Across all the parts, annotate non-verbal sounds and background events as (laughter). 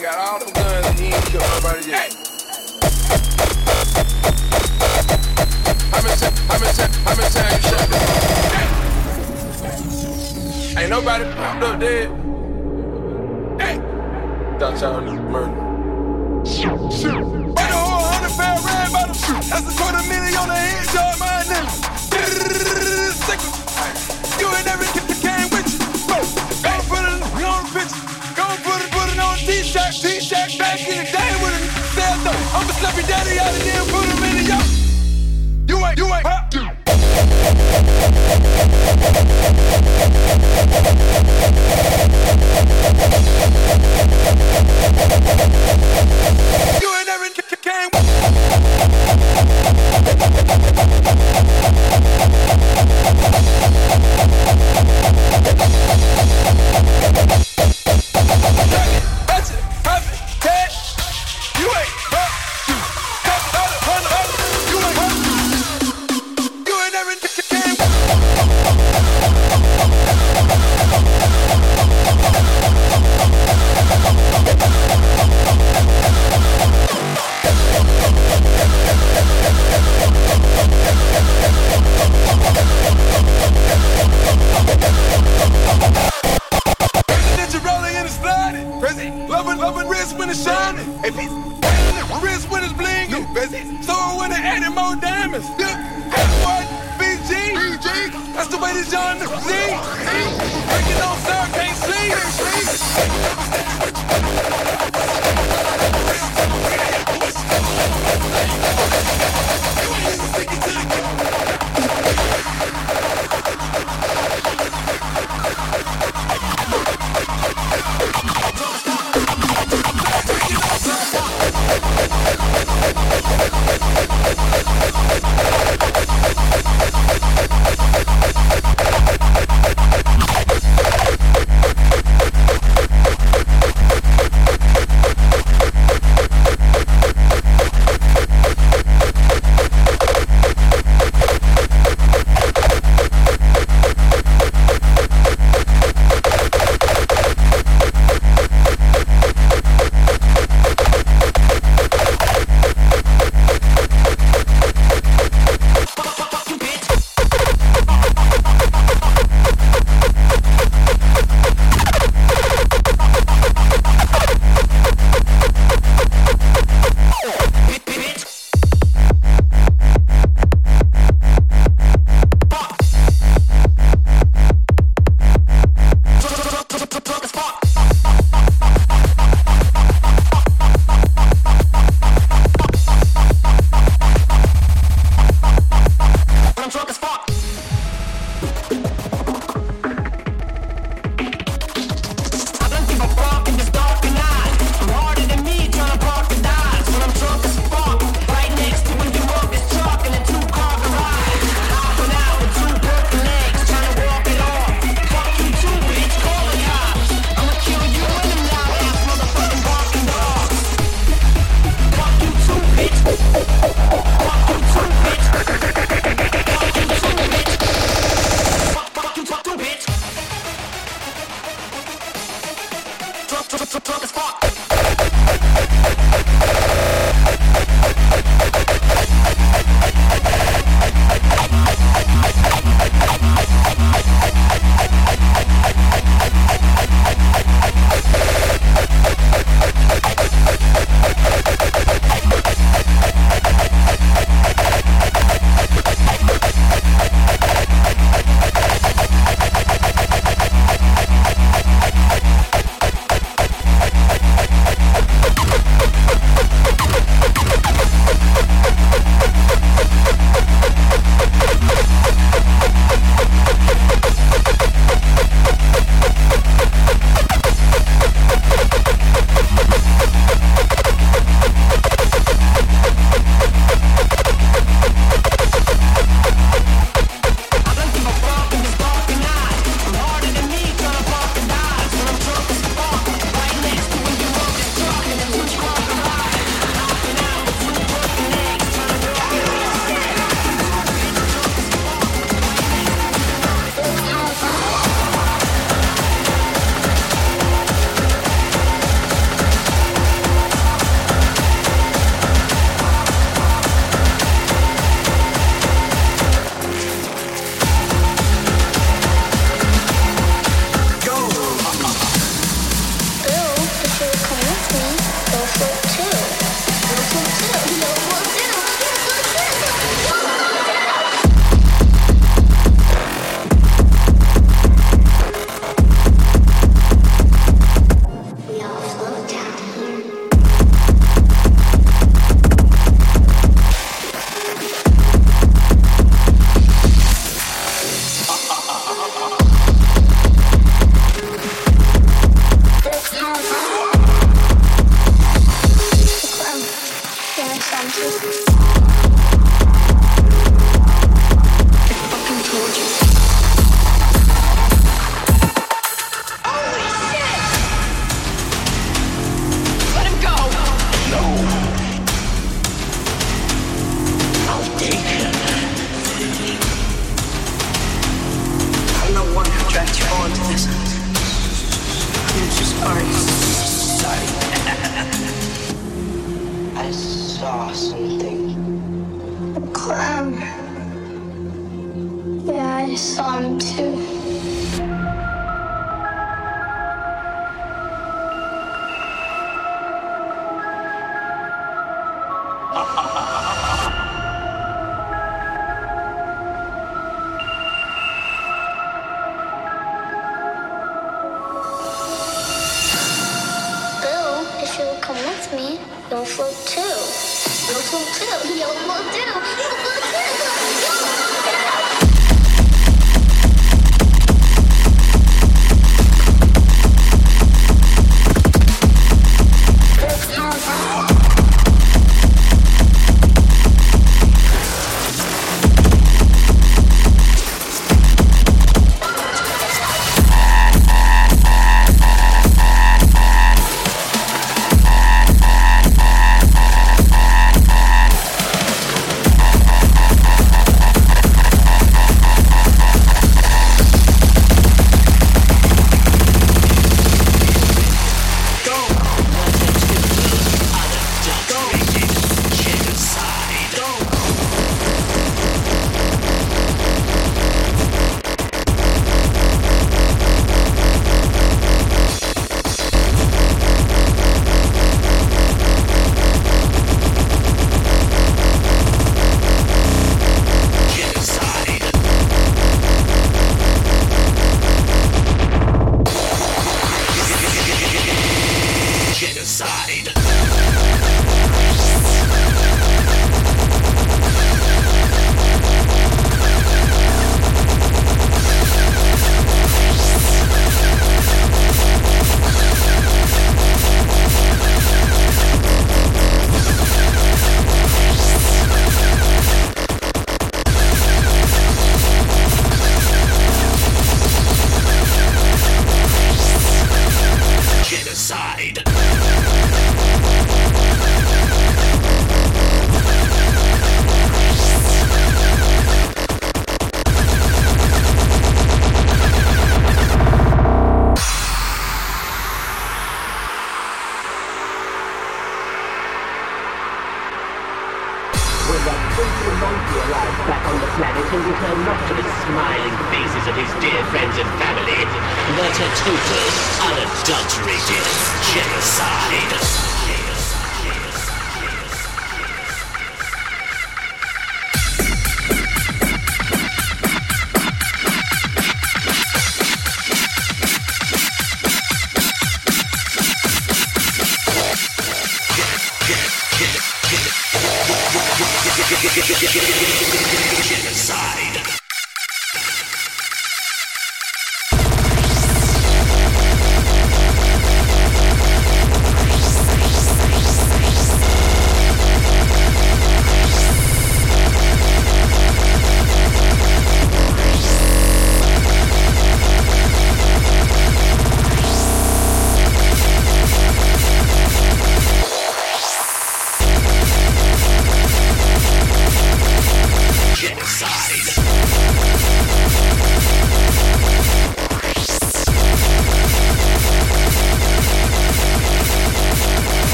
got all guns and he ain't killed nobody yet. Ain't nobody popped up dead. Hey. Thought y'all murder. Slappy daddy out of there, put him in the yard. You ain't, you ain't.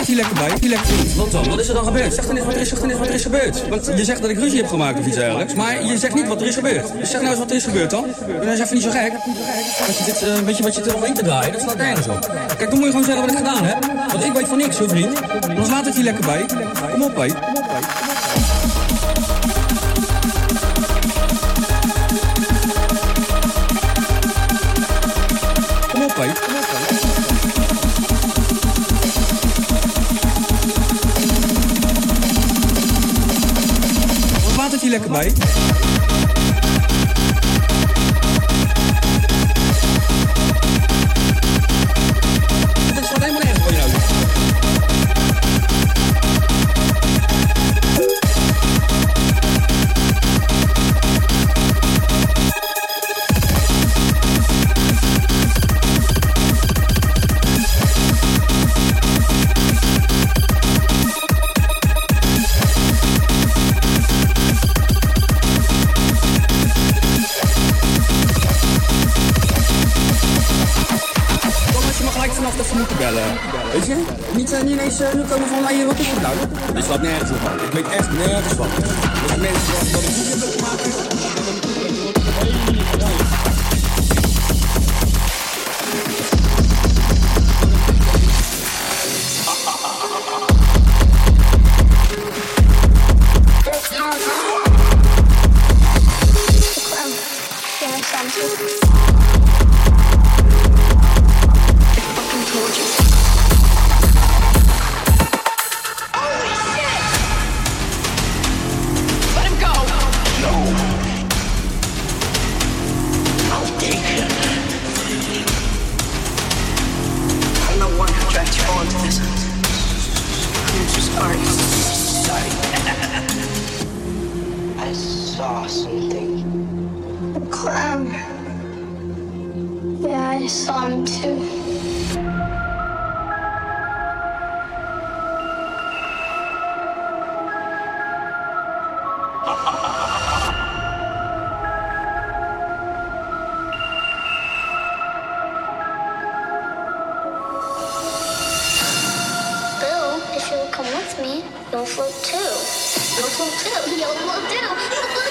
Is hier lekker bij? Hier lekker vriend. Wat dan? Wat is er dan gebeurd? Zeg dan eens wat er is, dan er gebeurd. Want je zegt dat ik ruzie heb gemaakt of iets dergelijks. Maar je zegt niet wat er is gebeurd. Dus zeg nou eens wat er is gebeurd dan. Dat is even niet zo gek. Dat je dit, uh, weet je wat je eroverheen te draaien? Dat slaat nergens op. Kijk, dan moet je gewoon zeggen wat ik gedaan heb. Want ik weet van niks hoor, vriend. Anders laat ik hier lekker bij. Kom op, hé. Laat bellen. Weet je? Niet, uh, niet ineens uh, nu komen van, hey, wat is het nou? Dit slaat nergens op. man. Ik weet echt nergens van. De mensen dat ik zoek heb gemaakt. You'll float too. You'll float too. You'll float too. (laughs)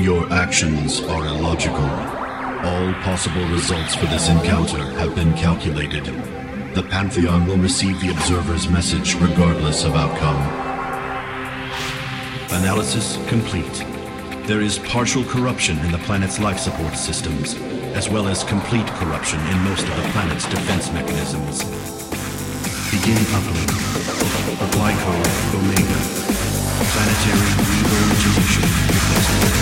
Your actions are illogical. All possible results for this encounter have been calculated. The Pantheon will receive the observer's message regardless of outcome. Analysis complete. There is partial corruption in the planet's life support systems, as well as complete corruption in most of the planet's defense mechanisms. Begin uplink. Apply code Omega. Planetary requested.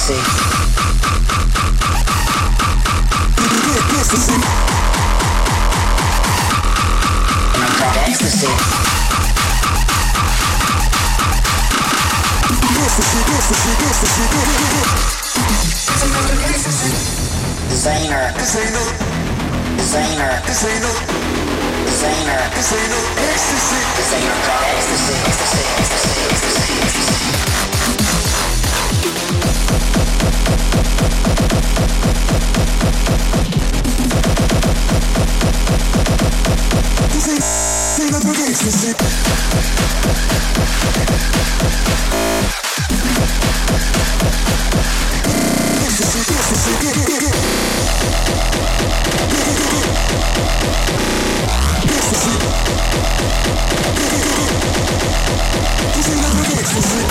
Missy. Missy. And I've got ecstasy. Designer. Designer. Designer. Designer. Designer. Designer. Ecstasy. Designer. Ecstasy. Ecstasy. Ecstasy. Ecstasy. This is not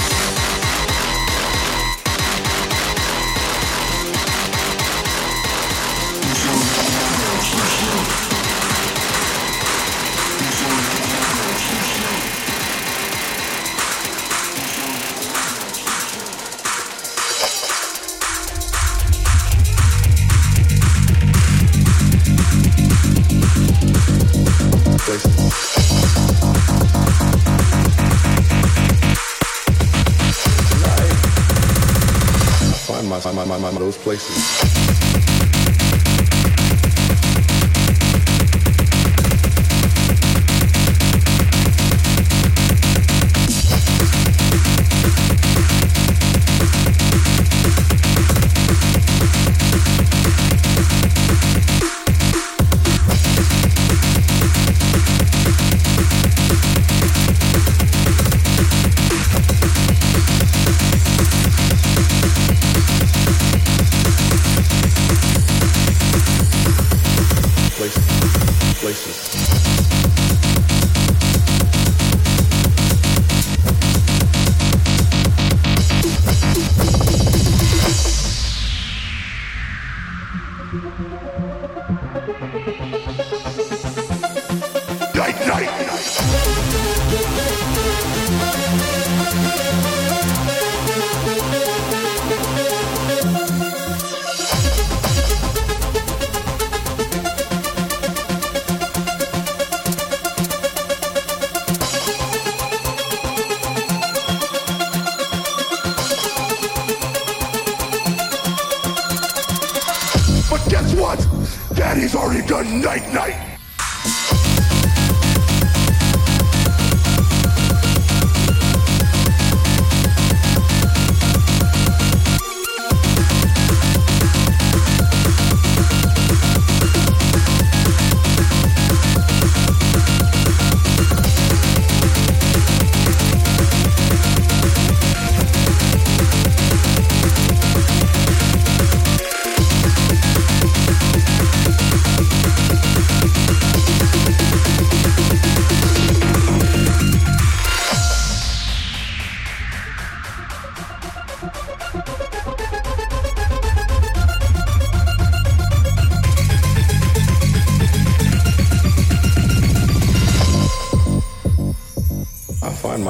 choices.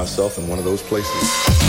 Myself in one of those places.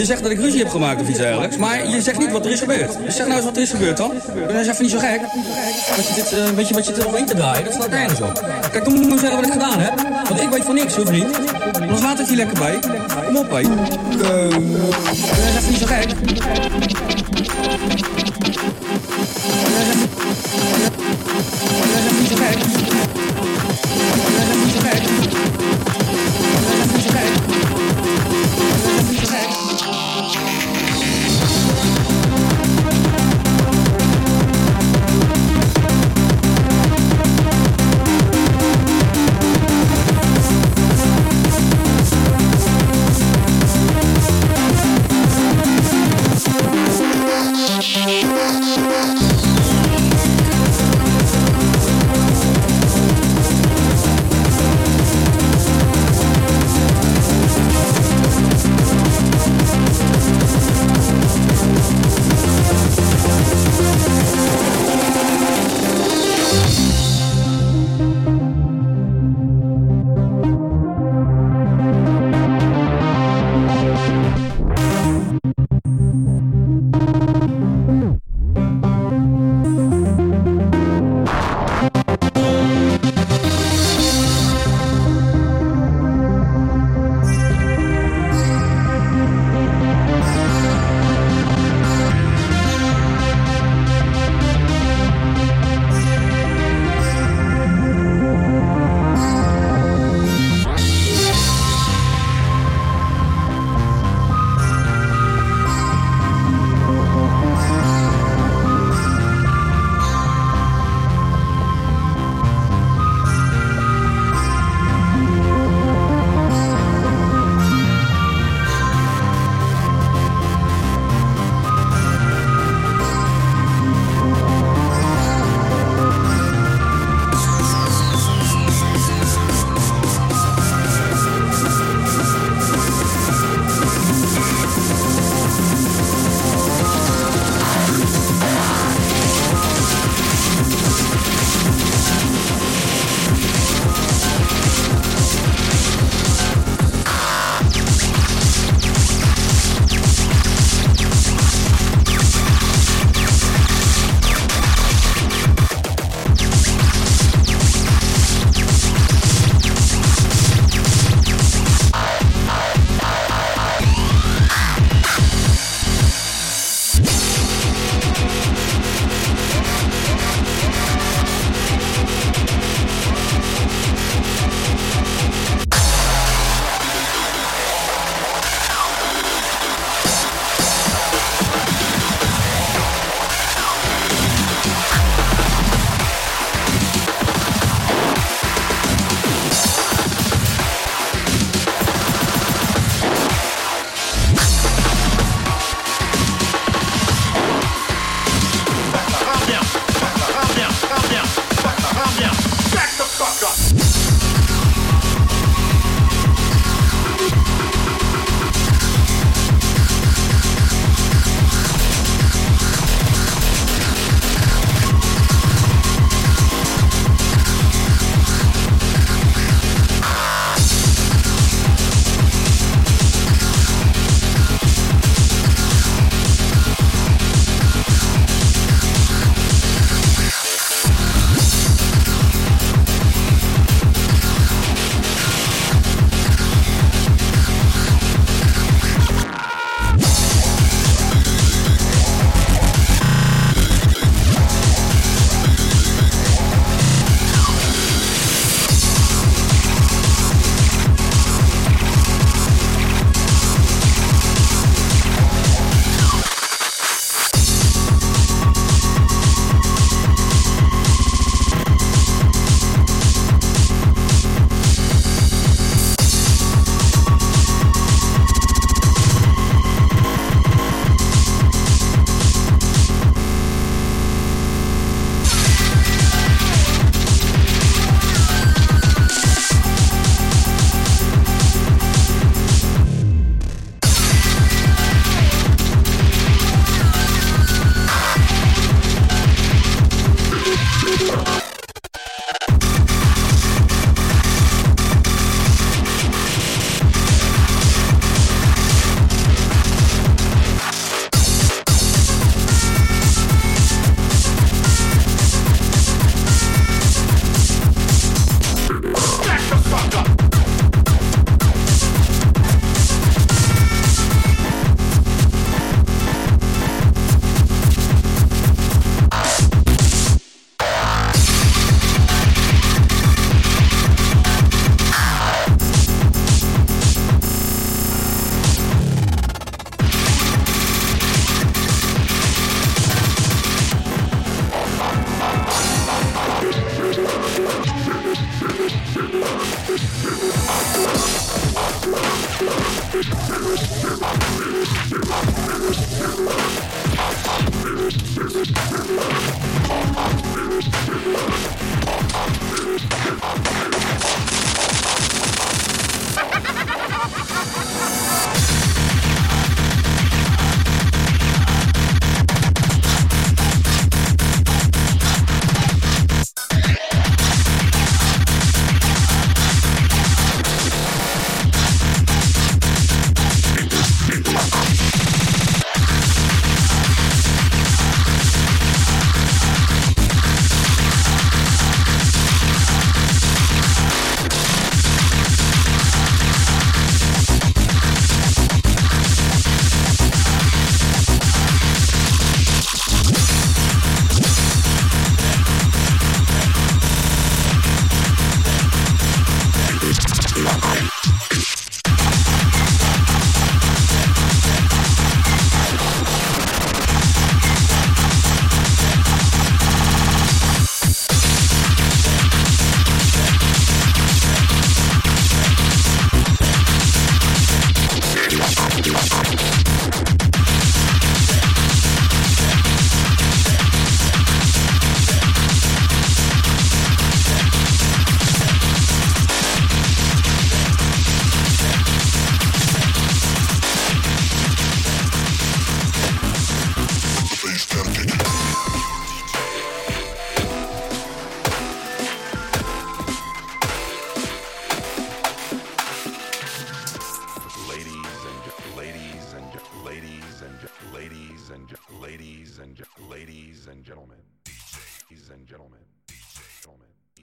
Je zegt dat ik ruzie heb gemaakt of iets dergelijks. Maar je zegt niet wat er is gebeurd. Dus zeg nou eens wat er is gebeurd dan. Dan is even niet zo gek. Dat je dit, eh, weet je wat je erover in te draaien? Dat slaat nergens op. Kijk, dan moet ik zeggen wat ik gedaan heb. Want ik weet van niks, hoor, vriend. Anders laat ik hier lekker bij. Kom op, hé. Uh, dat is even niet zo gek.